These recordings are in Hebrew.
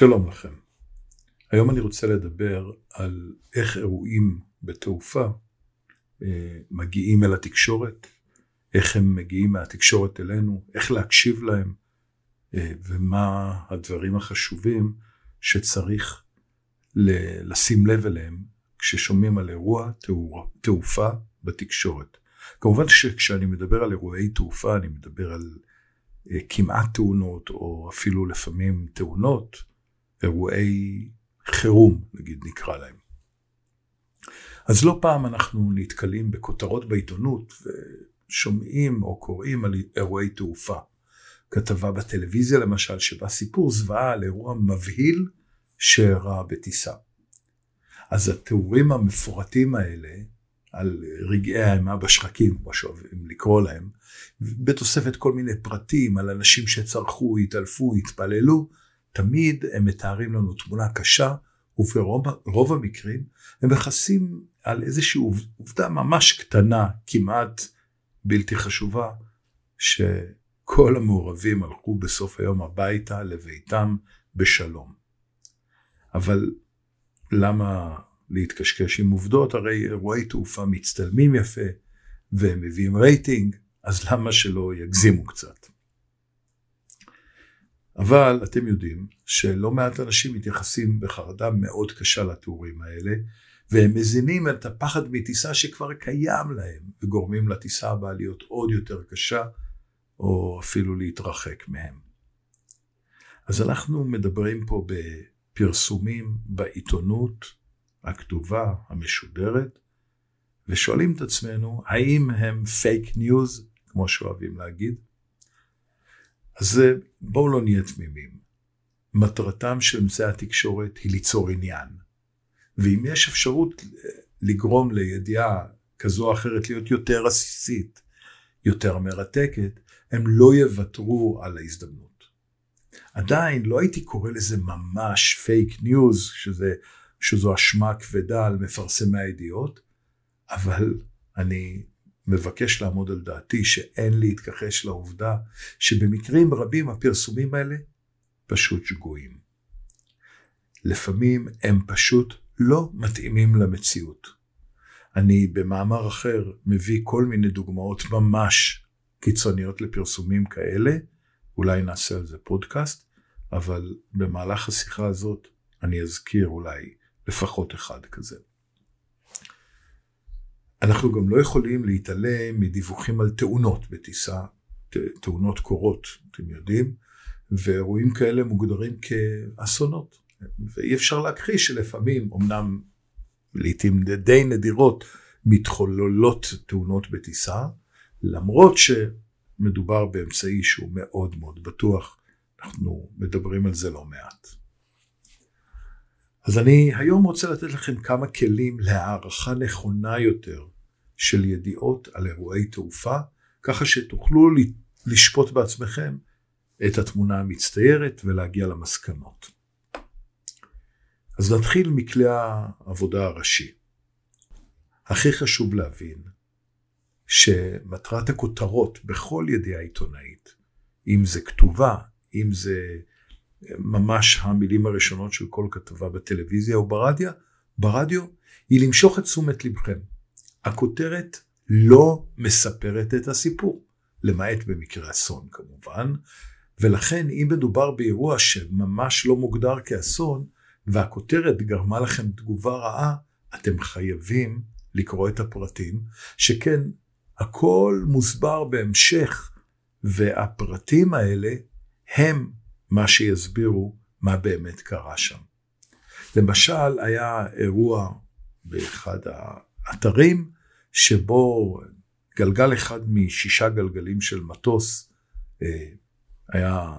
שלום לכם. היום אני רוצה לדבר על איך אירועים בתעופה אה, מגיעים אל התקשורת, איך הם מגיעים מהתקשורת אלינו, איך להקשיב להם, אה, ומה הדברים החשובים שצריך לשים לב אליהם כששומעים על אירוע תעופה בתקשורת. כמובן שכשאני מדבר על אירועי תעופה אני מדבר על אה, כמעט תאונות או אפילו לפעמים תאונות, אירועי חירום נגיד נקרא להם. אז לא פעם אנחנו נתקלים בכותרות בעיתונות ושומעים או קוראים על אירועי תעופה. כתבה בטלוויזיה למשל שבה סיפור זוועה על אירוע מבהיל שאירע בטיסה. אז התיאורים המפורטים האלה על רגעי האימה בשחקים, כמו שאוהבים לקרוא להם, בתוספת כל מיני פרטים על אנשים שצרחו, התעלפו, התפללו, תמיד הם מתארים לנו תמונה קשה, וברוב המקרים הם מכסים על איזושהי עובדה ממש קטנה, כמעט בלתי חשובה, שכל המעורבים הלכו בסוף היום הביתה לביתם בשלום. אבל למה להתקשקש עם עובדות? הרי אירועי תעופה מצטלמים יפה והם מביאים רייטינג, אז למה שלא יגזימו קצת? אבל אתם יודעים שלא מעט אנשים מתייחסים בחרדה מאוד קשה לתיאורים האלה, והם מזינים את הפחד מטיסה שכבר קיים להם, וגורמים לטיסה הבאה להיות עוד יותר קשה, או אפילו להתרחק מהם. אז אנחנו מדברים פה בפרסומים בעיתונות הכתובה, המשודרת, ושואלים את עצמנו, האם הם fake news, כמו שאוהבים להגיד? אז בואו לא נהיה תמימים. מטרתם של אמצעי התקשורת היא ליצור עניין. ואם יש אפשרות לגרום לידיעה כזו או אחרת להיות יותר עסיסית, יותר מרתקת, הם לא יוותרו על ההזדמנות. עדיין לא הייתי קורא לזה ממש fake news, שזה, שזו אשמה כבדה על מפרסמי הידיעות, אבל אני מבקש לעמוד על דעתי שאין להתכחש לעובדה שבמקרים רבים הפרסומים האלה פשוט שגויים. לפעמים הם פשוט לא מתאימים למציאות. אני במאמר אחר מביא כל מיני דוגמאות ממש קיצוניות לפרסומים כאלה, אולי נעשה על זה פודקאסט, אבל במהלך השיחה הזאת אני אזכיר אולי לפחות אחד כזה. אנחנו גם לא יכולים להתעלם מדיווחים על תאונות בטיסה, תאונות קורות, אתם יודעים, ואירועים כאלה מוגדרים כאסונות. ואי אפשר להכחיש שלפעמים, אמנם לעיתים די נדירות, מתחוללות תאונות בטיסה, למרות שמדובר באמצעי שהוא מאוד מאוד בטוח, אנחנו מדברים על זה לא מעט. אז אני היום רוצה לתת לכם כמה כלים להערכה נכונה יותר של ידיעות על אירועי תעופה, ככה שתוכלו לשפוט בעצמכם את התמונה המצטיירת ולהגיע למסקנות. אז נתחיל מכלי העבודה הראשי. הכי חשוב להבין שמטרת הכותרות בכל ידיעה עיתונאית, אם זה כתובה, אם זה ממש המילים הראשונות של כל כתבה בטלוויזיה או ברדיו, ברדיו, היא למשוך את תשומת לבכם. הכותרת לא מספרת את הסיפור, למעט במקרה אסון כמובן, ולכן אם מדובר באירוע שממש לא מוגדר כאסון, והכותרת גרמה לכם תגובה רעה, אתם חייבים לקרוא את הפרטים, שכן הכל מוסבר בהמשך, והפרטים האלה הם מה שיסבירו מה באמת קרה שם. למשל, היה אירוע באחד האתרים, שבו גלגל אחד משישה גלגלים של מטוס אה, היה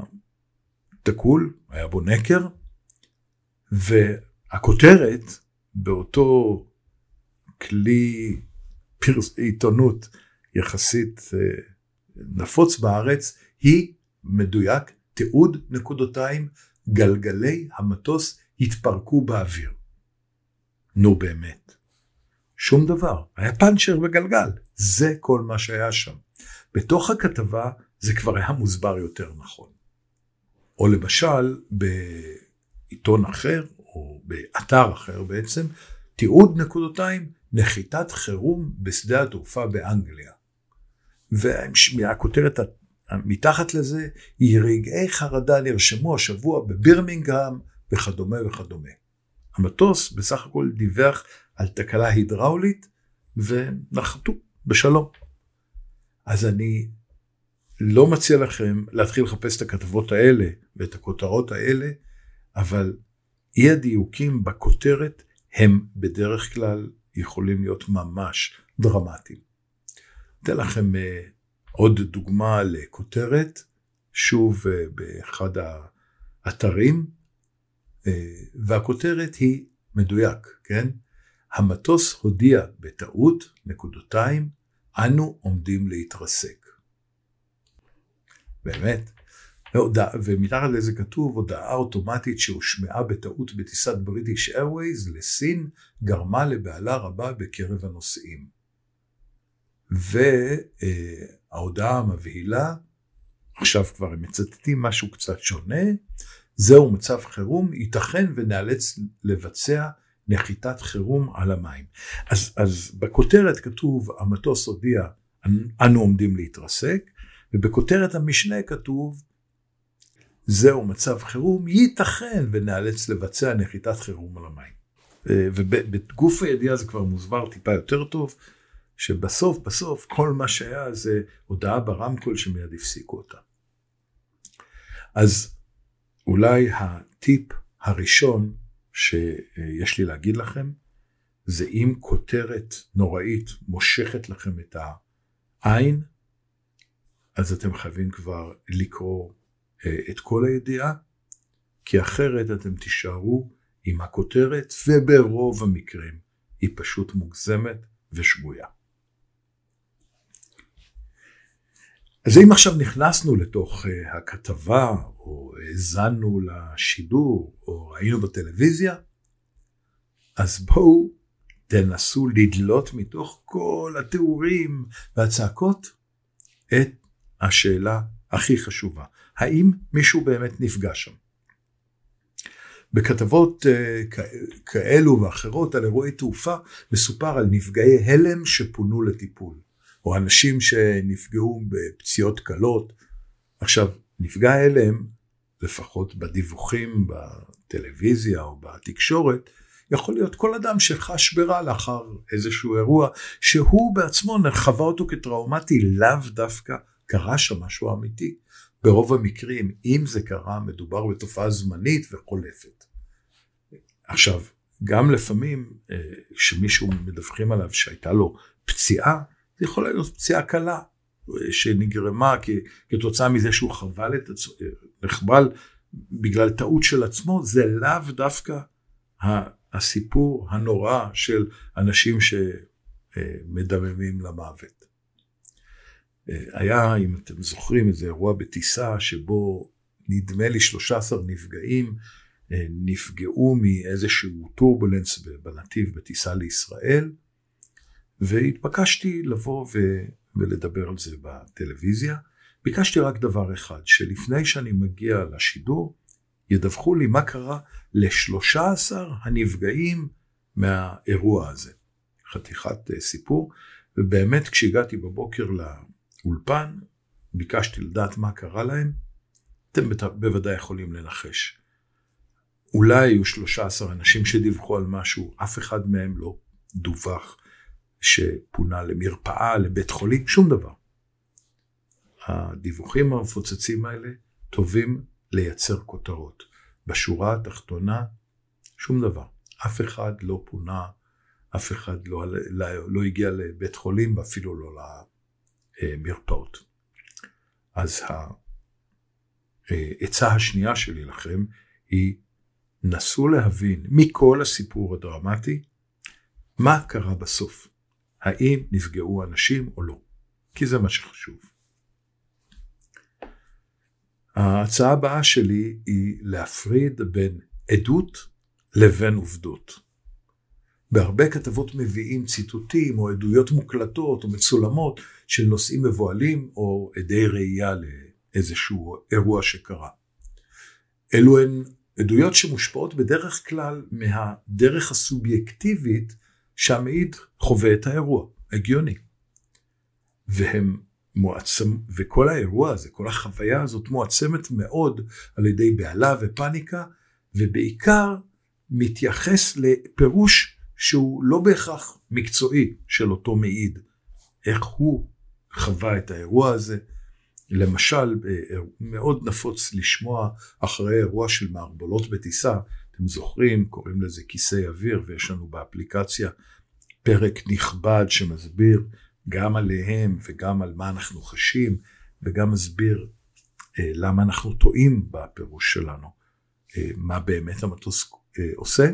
תקול, היה בו נקר, והכותרת באותו כלי פרס, עיתונות יחסית אה, נפוץ בארץ היא מדויק תיעוד נקודותיים גלגלי המטוס התפרקו באוויר. נו באמת. שום דבר, היה פאנצ'ר בגלגל, זה כל מה שהיה שם. בתוך הכתבה זה כבר היה מוסבר יותר נכון. או למשל, בעיתון אחר, או באתר אחר בעצם, תיעוד נקודותיים, נחיתת חירום בשדה התעופה באנגליה. והכותרת מתחת לזה היא רגעי חרדה נרשמו השבוע בבירמינגהם וכדומה וכדומה. המטוס בסך הכל דיווח על תקלה הידראולית ונחתו בשלום. אז אני לא מציע לכם להתחיל לחפש את הכתבות האלה ואת הכותרות האלה, אבל אי הדיוקים בכותרת הם בדרך כלל יכולים להיות ממש דרמטיים. אתן לכם uh, עוד דוגמה לכותרת, שוב uh, באחד האתרים, uh, והכותרת היא מדויק, כן? המטוס הודיע בטעות, נקודותיים, אנו עומדים להתרסק. באמת. ומתחת לזה כתוב הודעה אוטומטית שהושמעה בטעות בטיסת בריטיש איירווייז לסין גרמה לבהלה רבה בקרב הנוסעים. וההודעה המבהילה, עכשיו כבר הם מצטטים משהו קצת שונה, זהו מצב חירום, ייתכן ונאלץ לבצע נחיתת חירום על המים. אז, אז בכותרת כתוב המטוס הודיע אנו עומדים להתרסק, ובכותרת המשנה כתוב זהו מצב חירום, ייתכן ונאלץ לבצע נחיתת חירום על המים. ובגוף הידיעה זה כבר מוסבר טיפה יותר טוב, שבסוף בסוף כל מה שהיה זה הודעה ברמקול שמיד הפסיקו אותה. אז אולי הטיפ הראשון שיש לי להגיד לכם, זה אם כותרת נוראית מושכת לכם את העין, אז אתם חייבים כבר לקרוא אה, את כל הידיעה, כי אחרת אתם תישארו עם הכותרת, וברוב המקרים היא פשוט מוגזמת ושגויה. אז אם עכשיו נכנסנו לתוך uh, הכתבה, או האזנו לשידור, או ראינו בטלוויזיה, אז בואו תנסו לדלות מתוך כל התיאורים והצעקות את השאלה הכי חשובה. האם מישהו באמת נפגע שם? בכתבות uh, כאלו ואחרות על אירועי תעופה מסופר על נפגעי הלם שפונו לטיפול. או אנשים שנפגעו בפציעות קלות. עכשיו, נפגע הלם, לפחות בדיווחים בטלוויזיה או בתקשורת, יכול להיות כל אדם שחש ברע לאחר איזשהו אירוע, שהוא בעצמו חווה אותו כטראומטי, לאו דווקא קרה שם משהו אמיתי. ברוב המקרים, אם זה קרה, מדובר בתופעה זמנית וחולפת. עכשיו, גם לפעמים, כשמישהו אה, מדווחים עליו שהייתה לו פציעה, זה יכול להיות פציעה קלה שנגרמה כתוצאה מזה שהוא חבל את עצמו, נחבל בגלל טעות של עצמו, זה לאו דווקא הסיפור הנורא של אנשים שמדממים למוות. היה, אם אתם זוכרים, איזה אירוע בטיסה שבו נדמה לי 13 נפגעים נפגעו מאיזשהו טורבולנס בנתיב בטיסה לישראל, והתבקשתי לבוא ו... ולדבר על זה בטלוויזיה. ביקשתי רק דבר אחד, שלפני שאני מגיע לשידור, ידווחו לי מה קרה ל-13 הנפגעים מהאירוע הזה. חתיכת אה, סיפור, ובאמת כשהגעתי בבוקר לאולפן, ביקשתי לדעת מה קרה להם, אתם בוודאי יכולים לנחש. אולי היו 13 אנשים שדיווחו על משהו, אף אחד מהם לא דווח שפונה למרפאה, לבית חולים, שום דבר. הדיווחים המפוצצים האלה טובים לייצר כותרות. בשורה התחתונה, שום דבר. אף אחד לא פונה, אף אחד לא, לא, לא הגיע לבית חולים ואפילו לא למרפאות. אז העצה השנייה שלי לכם היא, נסו להבין מכל הסיפור הדרמטי, מה קרה בסוף. האם נפגעו אנשים או לא, כי זה מה שחשוב. ההצעה הבאה שלי היא להפריד בין עדות לבין עובדות. בהרבה כתבות מביאים ציטוטים או עדויות מוקלטות או מצולמות של נושאים מבוהלים או עדי ראייה לאיזשהו אירוע שקרה. אלו הן עדויות שמושפעות בדרך כלל מהדרך הסובייקטיבית שהמעיד חווה את האירוע, הגיוני. והם מועצם, וכל האירוע הזה, כל החוויה הזאת מועצמת מאוד על ידי בהלה ופניקה, ובעיקר מתייחס לפירוש שהוא לא בהכרח מקצועי של אותו מעיד, איך הוא חווה את האירוע הזה. למשל, אה, מאוד נפוץ לשמוע אחרי אירוע של מערבולות בטיסה, אתם זוכרים, קוראים לזה כיסא אוויר, ויש לנו באפליקציה פרק נכבד שמסביר גם עליהם וגם על מה אנחנו חשים, וגם מסביר אה, למה אנחנו טועים בפירוש שלנו, אה, מה באמת המטוס אה, עושה.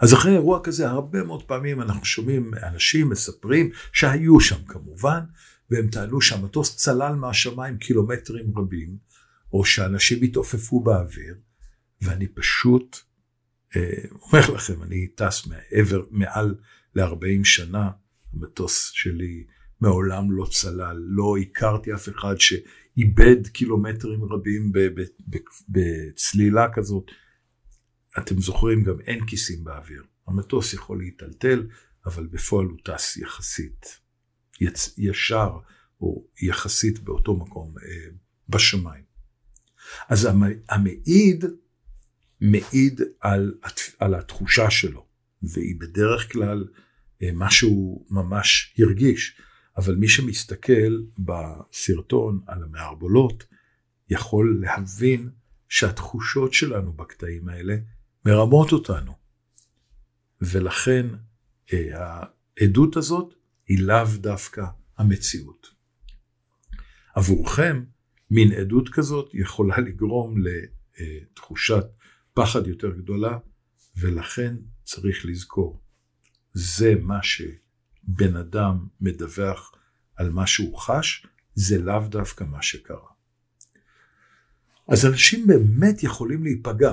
אז אחרי אירוע כזה, הרבה מאוד פעמים אנחנו שומעים אנשים מספרים שהיו שם כמובן, והם טענו שהמטוס צלל מהשמיים קילומטרים רבים, או שאנשים התעופפו באוויר, ואני פשוט אה, אומר לכם, אני טס מעבר, מעל ל-40 שנה, המטוס שלי מעולם לא צלל, לא הכרתי אף אחד שאיבד קילומטרים רבים בצלילה כזאת. אתם זוכרים, גם אין כיסים באוויר. המטוס יכול להיטלטל, אבל בפועל הוא טס יחסית יצ... ישר, או יחסית באותו מקום אה, בשמיים. אז המעיד מעיד על, על התחושה שלו, והיא בדרך כלל אה, מה שהוא ממש הרגיש. אבל מי שמסתכל בסרטון על המערבולות, יכול להבין שהתחושות שלנו בקטעים האלה מרמות אותנו. ולכן אה, העדות הזאת היא לאו דווקא המציאות. עבורכם, מין עדות כזאת יכולה לגרום לתחושת פחד יותר גדולה, ולכן צריך לזכור, זה מה שבן אדם מדווח על מה שהוא חש, זה לאו דווקא מה שקרה. אז אנשים באמת יכולים להיפגע,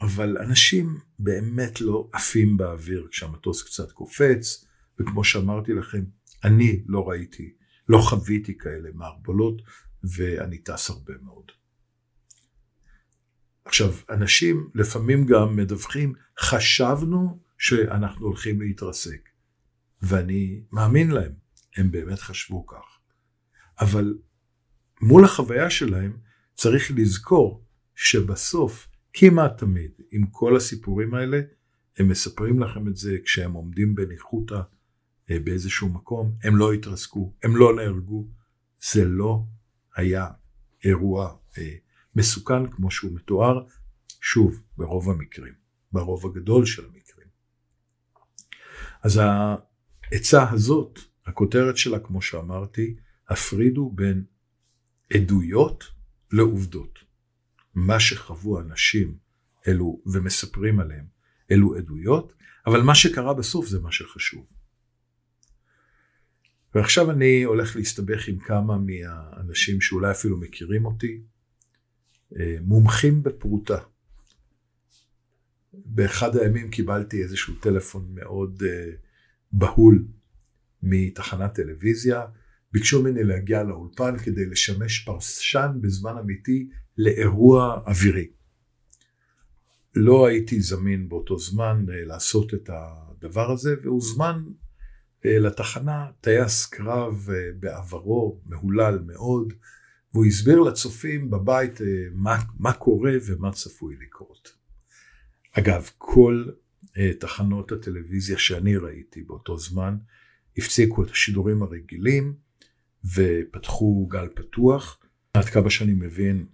אבל אנשים באמת לא עפים באוויר כשהמטוס קצת קופץ, וכמו שאמרתי לכם, אני לא ראיתי, לא חוויתי כאלה מערבולות, ואני טס הרבה מאוד. עכשיו, אנשים לפעמים גם מדווחים, חשבנו שאנחנו הולכים להתרסק. ואני מאמין להם, הם באמת חשבו כך. אבל מול החוויה שלהם צריך לזכור שבסוף, כמעט תמיד, עם כל הסיפורים האלה, הם מספרים לכם את זה כשהם עומדים בניחותא אה, באיזשהו מקום, הם לא התרסקו, הם לא נהרגו. זה לא היה אירוע אה, מסוכן כמו שהוא מתואר, שוב, ברוב המקרים, ברוב הגדול של המקרים. אז העצה הזאת, הכותרת שלה, כמו שאמרתי, הפרידו בין עדויות לעובדות. מה שחוו אנשים אלו ומספרים עליהם אלו עדויות, אבל מה שקרה בסוף זה מה שחשוב. ועכשיו אני הולך להסתבך עם כמה מהאנשים שאולי אפילו מכירים אותי, מומחים בפרוטה. באחד הימים קיבלתי איזשהו טלפון מאוד uh, בהול מתחנת טלוויזיה, ביקשו ממני להגיע לאולפן כדי לשמש פרשן בזמן אמיתי לאירוע אווירי. לא הייתי זמין באותו זמן uh, לעשות את הדבר הזה, והוזמן לתחנה טייס קרב בעברו, מהולל מאוד, והוא הסביר לצופים בבית uh, מה, מה קורה ומה צפוי לקרות. אגב, כל uh, תחנות הטלוויזיה שאני ראיתי באותו זמן, הפסיקו את השידורים הרגילים ופתחו גל פתוח. עד כמה שאני מבין,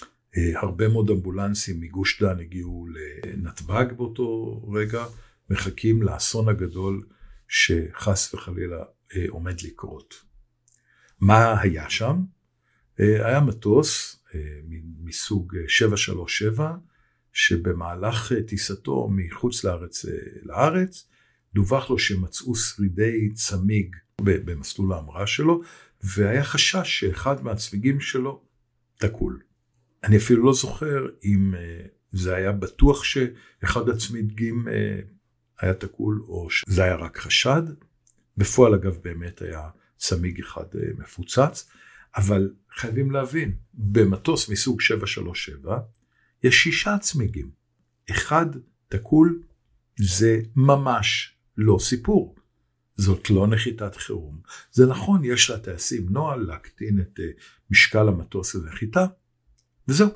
uh, הרבה מאוד אמבולנסים מגוש דן הגיעו לנתב"ג באותו רגע, מחכים לאסון הגדול שחס וחלילה עומד לקרות. מה היה שם? Uh, היה מטוס uh, מסוג 737, שבמהלך אה, טיסתו מחוץ לארץ אה, לארץ, דווח לו שמצאו שרידי צמיג במסלול ההמראה שלו, והיה חשש שאחד מהצמיגים שלו תקול. אני אפילו לא זוכר אם אה, זה היה בטוח שאחד הצמיגים היה תקול, או שזה היה רק חשד. בפועל אגב באמת היה צמיג אחד מפוצץ, אבל חייבים להבין, במטוס מסוג 737, יש שישה צמיגים. אחד תקול זה ממש לא סיפור. זאת לא נחיתת חירום. זה נכון, יש לטייסים נוהל להקטין את uh, משקל המטוס לנחיתה, וזהו,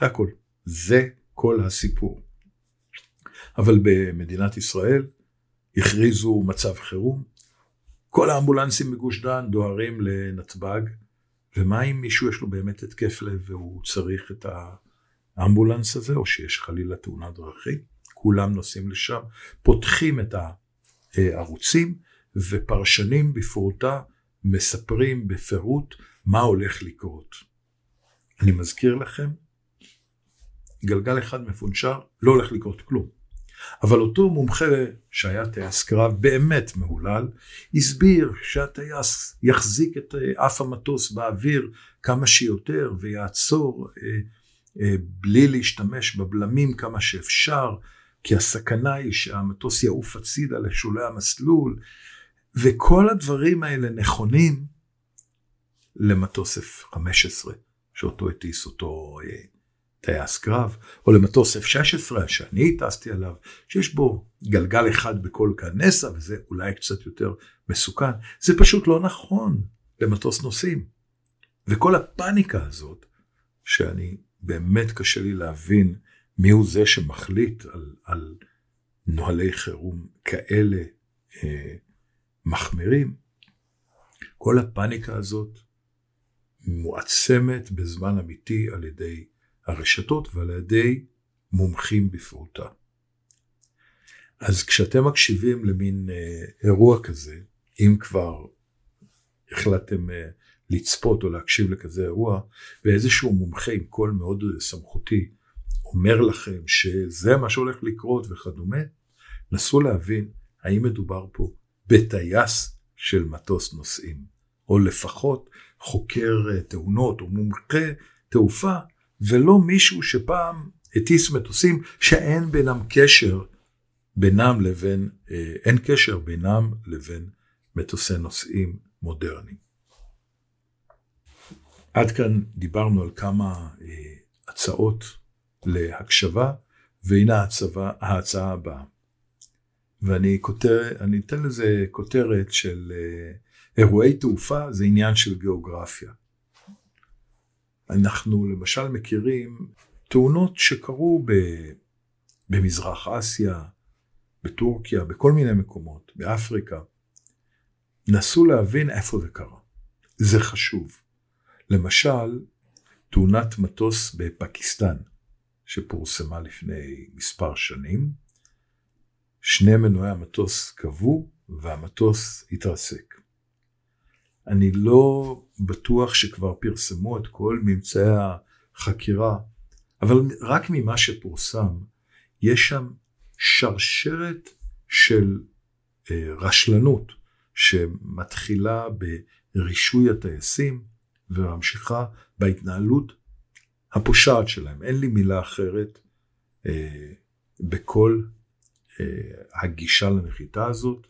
זה הכל. זה כל הסיפור. אבל במדינת ישראל הכריזו מצב חירום, כל האמבולנסים בגוש דן דוהרים לנתב"ג, ומה אם מישהו יש לו באמת התקף לב והוא צריך את האמבולנס הזה, או שיש חלילה תאונת דרכים? כולם נוסעים לשם, פותחים את הערוצים, ופרשנים בפרוטה מספרים בפירוט מה הולך לקרות. אני מזכיר לכם, גלגל אחד מפונשר, לא הולך לקרות כלום. אבל אותו מומחה שהיה טייס קרב באמת מהולל, הסביר שהטייס יחזיק את אף המטוס באוויר כמה שיותר ויעצור אה, אה, בלי להשתמש בבלמים כמה שאפשר, כי הסכנה היא שהמטוס יעוף הצידה לשולי המסלול, וכל הדברים האלה נכונים למטוס F-15, שאותו הטיס אותו אה, טייס קרב, או למטוס F-16 שאני טסתי עליו, שיש בו גלגל אחד בכל כנסה, וזה אולי קצת יותר מסוכן. זה פשוט לא נכון למטוס נוסעים. וכל הפאניקה הזאת, שאני באמת קשה לי להבין מיהו זה שמחליט על, על נוהלי חירום כאלה אה, מחמירים, כל הפאניקה הזאת מועצמת בזמן אמיתי על ידי הרשתות ועל ידי מומחים בפרוטה. אז כשאתם מקשיבים למין אה, אירוע כזה, אם כבר החלטתם אה, לצפות או להקשיב לכזה אירוע, ואיזשהו מומחה עם קול מאוד סמכותי אומר לכם שזה מה שהולך לקרות וכדומה, נסו להבין האם מדובר פה בטייס של מטוס נוסעים, או לפחות חוקר אה, תאונות או מומחה תעופה, ולא מישהו שפעם הטיס מטוסים שאין בינם קשר בינם לבין, אה, אין קשר בינם לבין מטוסי נוסעים מודרניים. עד כאן דיברנו על כמה אה, הצעות להקשבה, והנה ההצבה, ההצעה הבאה. ואני כותר, אני אתן לזה כותרת של אה, אירועי תעופה זה עניין של גיאוגרפיה. אנחנו למשל מכירים תאונות שקרו ב, במזרח אסיה, בטורקיה, בכל מיני מקומות, באפריקה. נסו להבין איפה זה קרה. זה חשוב. למשל, תאונת מטוס בפקיסטן, שפורסמה לפני מספר שנים, שני מנועי המטוס כבו והמטוס התרסק. אני לא בטוח שכבר פרסמו את כל ממצאי החקירה, אבל רק ממה שפורסם, יש שם שרשרת של אה, רשלנות שמתחילה ברישוי הטייסים וממשיכה בהתנהלות הפושעת שלהם. אין לי מילה אחרת אה, בכל אה, הגישה לנחיתה הזאת,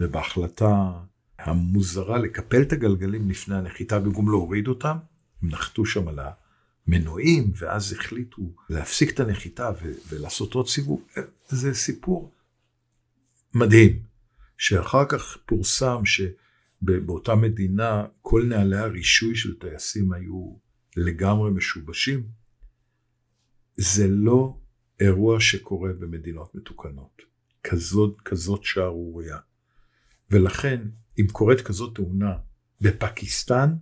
ובהחלטה המוזרה לקפל את הגלגלים לפני הנחיתה במקום להוריד אותם, הם נחתו שם על המנועים, ואז החליטו להפסיק את הנחיתה ו- ולעשות עוד סיבוב. זה סיפור מדהים, שאחר כך פורסם שבאותה מדינה כל נהלי הרישוי של טייסים היו לגמרי משובשים. זה לא אירוע שקורה במדינות מתוקנות. כזאת, כזאת שערורייה. ולכן, אם קורית כזאת תאונה בפקיסטן,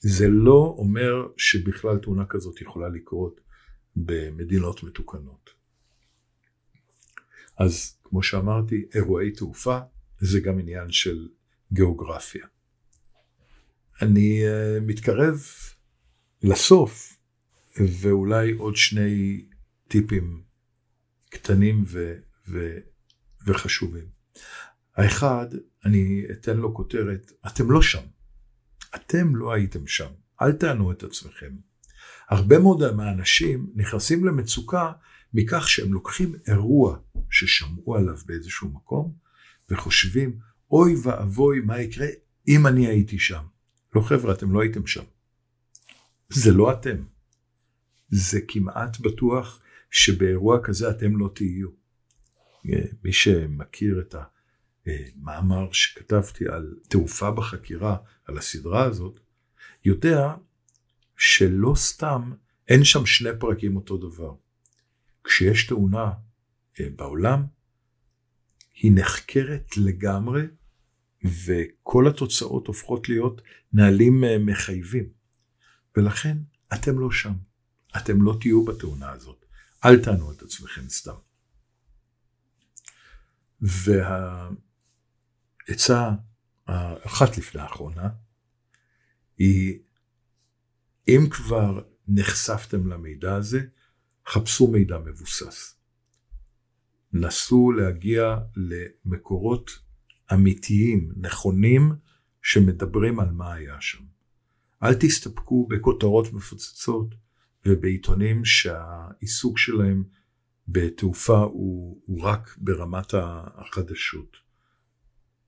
זה לא אומר שבכלל תאונה כזאת יכולה לקרות במדינות מתוקנות. אז כמו שאמרתי, אירועי תעופה זה גם עניין של גיאוגרפיה. אני uh, מתקרב לסוף, ואולי עוד שני טיפים קטנים ו, ו, וחשובים. האחד, אני אתן לו כותרת, אתם לא שם. אתם לא הייתם שם. אל תענו את עצמכם. הרבה מאוד מהאנשים נכנסים למצוקה מכך שהם לוקחים אירוע ששמעו עליו באיזשהו מקום, וחושבים, אוי ואבוי, מה יקרה אם אני הייתי שם. לא חבר'ה, אתם לא הייתם שם. זה לא אתם. זה כמעט בטוח שבאירוע כזה אתם לא תהיו. מי שמכיר את המאמר שכתבתי על תעופה בחקירה, על הסדרה הזאת, יודע שלא סתם אין שם שני פרקים אותו דבר. כשיש תאונה אה, בעולם, היא נחקרת לגמרי, וכל התוצאות הופכות להיות נהלים אה, מחייבים. ולכן אתם לא שם, אתם לא תהיו בתאונה הזאת. אל תענו את עצמכם סתם. והעצה האחת לפני האחרונה היא, אם כבר נחשפתם למידע הזה, חפשו מידע מבוסס. נסו להגיע למקורות אמיתיים, נכונים, שמדברים על מה היה שם. אל תסתפקו בכותרות מפוצצות ובעיתונים שהעיסוק שלהם בתעופה הוא, הוא רק ברמת החדשות.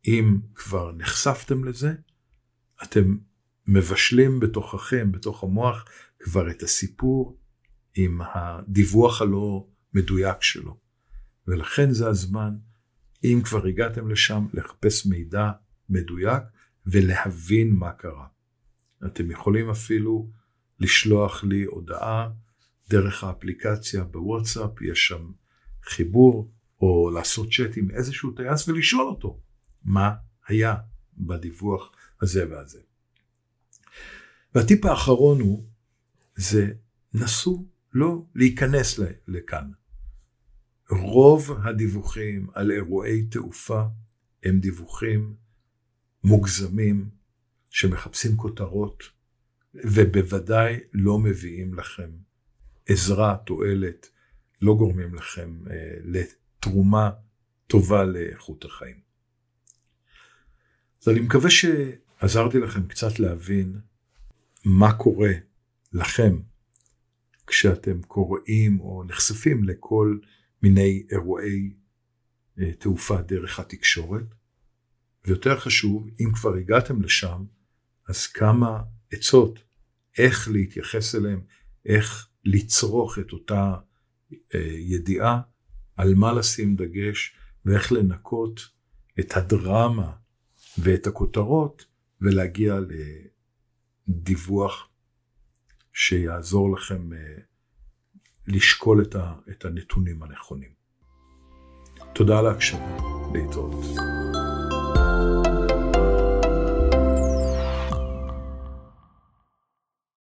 אם כבר נחשפתם לזה, אתם מבשלים בתוככם, בתוך המוח, כבר את הסיפור עם הדיווח הלא מדויק שלו. ולכן זה הזמן, אם כבר הגעתם לשם, לחפש מידע מדויק ולהבין מה קרה. אתם יכולים אפילו לשלוח לי הודעה דרך האפליקציה בוואטסאפ, יש שם חיבור, או לעשות צ'אט עם איזשהו טייס ולשאול אותו מה היה בדיווח הזה והזה. והטיפ האחרון הוא, זה נסו לא להיכנס לכאן. רוב הדיווחים על אירועי תעופה הם דיווחים מוגזמים שמחפשים כותרות ובוודאי לא מביאים לכם עזרה, תועלת, לא גורמים לכם אה, לתרומה טובה לאיכות החיים. אז אני מקווה שעזרתי לכם קצת להבין מה קורה לכם כשאתם קוראים או נחשפים לכל מיני אירועי אה, תעופה דרך התקשורת. ויותר חשוב, אם כבר הגעתם לשם, אז כמה עצות איך להתייחס אליהם, איך לצרוך את אותה אה, ידיעה, על מה לשים דגש ואיך לנקות את הדרמה ואת הכותרות ולהגיע לדיווח שיעזור לכם אה, לשקול את הנתונים הנכונים. תודה על ההקשבה, להתראות.